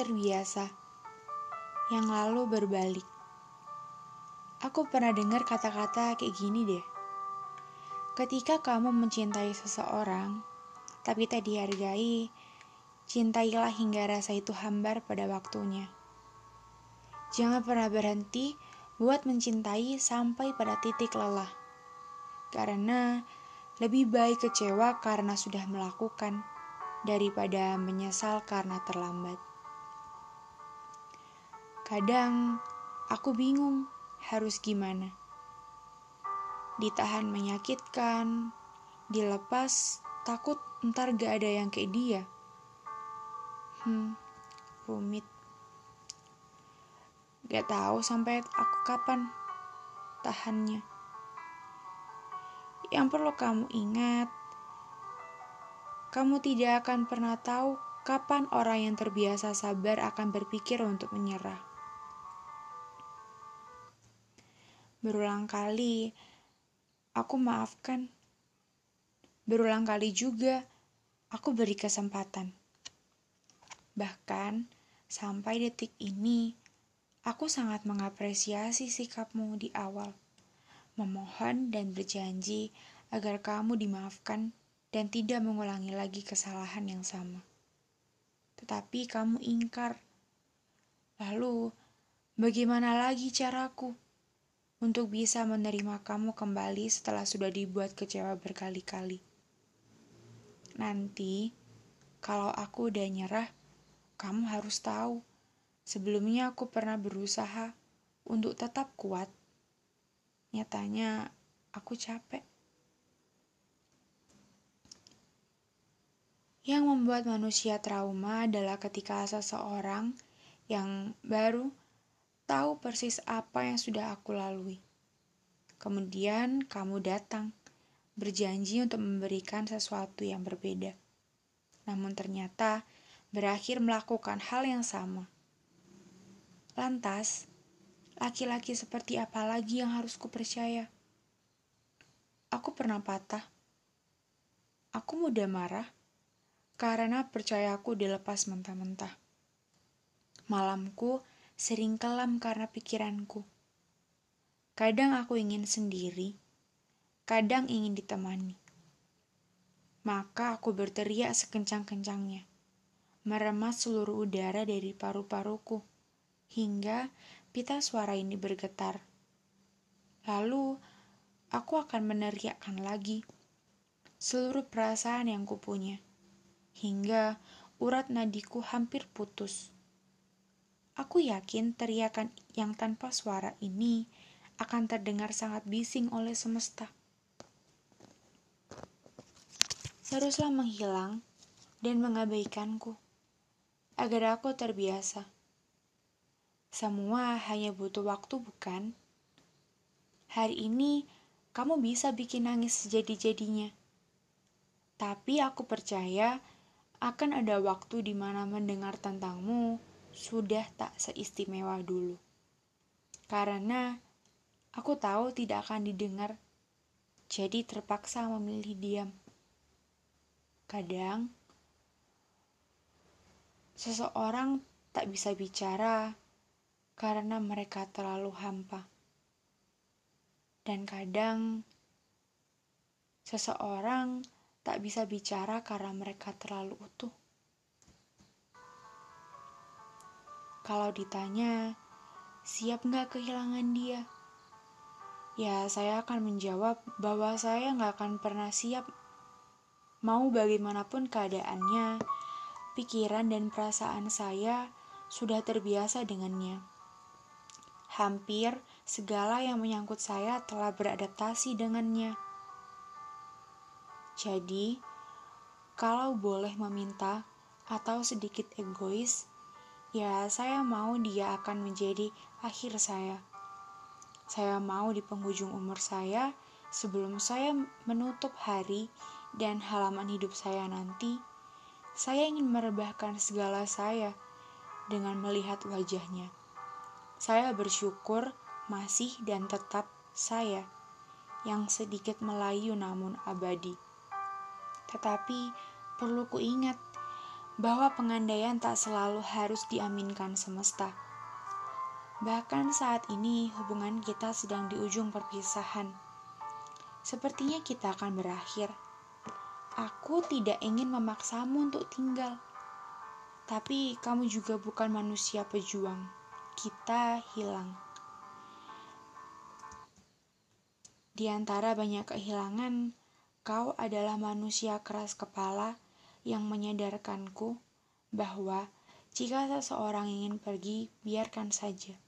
terbiasa, yang lalu berbalik. Aku pernah dengar kata-kata kayak gini deh. Ketika kamu mencintai seseorang, tapi tak dihargai, cintailah hingga rasa itu hambar pada waktunya. Jangan pernah berhenti buat mencintai sampai pada titik lelah. Karena lebih baik kecewa karena sudah melakukan daripada menyesal karena terlambat. Kadang aku bingung harus gimana. Ditahan menyakitkan, dilepas takut ntar gak ada yang kayak dia. Hmm, rumit. Gak tahu sampai aku kapan tahannya. Yang perlu kamu ingat, kamu tidak akan pernah tahu kapan orang yang terbiasa sabar akan berpikir untuk menyerah. Berulang kali aku maafkan. Berulang kali juga aku beri kesempatan. Bahkan sampai detik ini, aku sangat mengapresiasi sikapmu di awal memohon dan berjanji agar kamu dimaafkan dan tidak mengulangi lagi kesalahan yang sama. Tetapi kamu ingkar. Lalu, bagaimana lagi caraku untuk bisa menerima kamu kembali setelah sudah dibuat kecewa berkali-kali? Nanti, kalau aku udah nyerah, kamu harus tahu. Sebelumnya aku pernah berusaha untuk tetap kuat Nyatanya aku capek. Yang membuat manusia trauma adalah ketika seseorang yang baru tahu persis apa yang sudah aku lalui. Kemudian kamu datang, berjanji untuk memberikan sesuatu yang berbeda. Namun ternyata berakhir melakukan hal yang sama. Lantas, Laki-laki seperti apa lagi yang harus kupercaya? Aku pernah patah. Aku mudah marah karena percayaku dilepas mentah-mentah. Malamku sering kelam karena pikiranku. Kadang aku ingin sendiri, kadang ingin ditemani. Maka aku berteriak sekencang-kencangnya, meremas seluruh udara dari paru-paruku, hingga pita suara ini bergetar. Lalu, aku akan meneriakkan lagi seluruh perasaan yang kupunya, hingga urat nadiku hampir putus. Aku yakin teriakan yang tanpa suara ini akan terdengar sangat bising oleh semesta. Seharuslah menghilang dan mengabaikanku, agar aku terbiasa semua hanya butuh waktu, bukan? Hari ini kamu bisa bikin nangis sejadi-jadinya. Tapi aku percaya akan ada waktu di mana mendengar tentangmu sudah tak seistimewa dulu. Karena aku tahu tidak akan didengar, jadi terpaksa memilih diam. Kadang seseorang tak bisa bicara karena mereka terlalu hampa. Dan kadang seseorang tak bisa bicara karena mereka terlalu utuh. Kalau ditanya, siap nggak kehilangan dia? Ya, saya akan menjawab bahwa saya nggak akan pernah siap. Mau bagaimanapun keadaannya, pikiran dan perasaan saya sudah terbiasa dengannya. Hampir segala yang menyangkut saya telah beradaptasi dengannya. Jadi, kalau boleh meminta atau sedikit egois, ya saya mau dia akan menjadi akhir saya. Saya mau di penghujung umur saya, sebelum saya menutup hari dan halaman hidup saya nanti, saya ingin merebahkan segala saya dengan melihat wajahnya. Saya bersyukur masih dan tetap saya yang sedikit melayu namun abadi. Tetapi perlu kuingat bahwa pengandaian tak selalu harus diaminkan semesta. Bahkan saat ini hubungan kita sedang di ujung perpisahan. Sepertinya kita akan berakhir. Aku tidak ingin memaksamu untuk tinggal. Tapi kamu juga bukan manusia pejuang. Kita hilang. Di antara banyak kehilangan, kau adalah manusia keras kepala yang menyadarkanku bahwa jika seseorang ingin pergi, biarkan saja.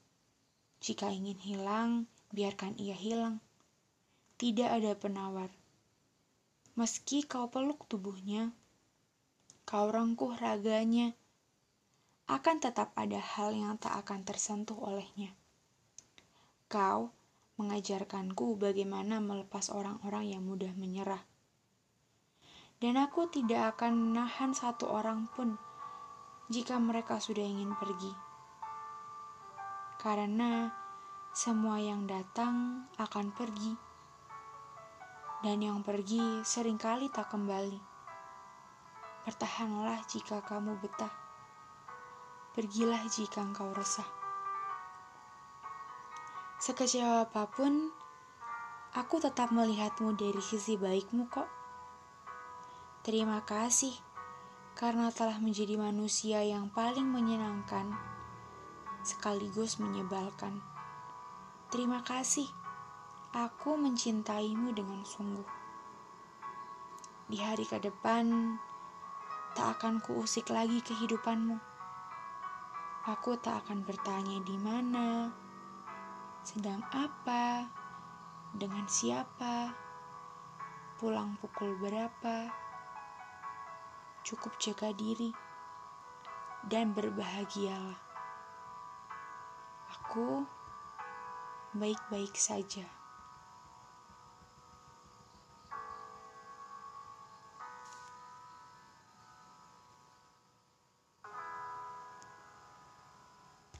Jika ingin hilang, biarkan ia hilang. Tidak ada penawar. Meski kau peluk tubuhnya, kau rengkuh raganya, akan tetap ada hal yang tak akan tersentuh olehnya. Kau mengajarkanku bagaimana melepas orang-orang yang mudah menyerah. Dan aku tidak akan menahan satu orang pun jika mereka sudah ingin pergi. Karena semua yang datang akan pergi. Dan yang pergi sering kali tak kembali. Bertahanlah jika kamu betah. Pergilah jika engkau resah. Sekecewa apa pun, aku tetap melihatmu dari sisi baikmu kok. Terima kasih karena telah menjadi manusia yang paling menyenangkan sekaligus menyebalkan. Terima kasih, aku mencintaimu dengan sungguh. Di hari ke depan, tak akan kuusik lagi kehidupanmu. Aku tak akan bertanya di mana, sedang apa, dengan siapa, pulang pukul berapa. Cukup jaga diri dan berbahagialah. Aku baik-baik saja.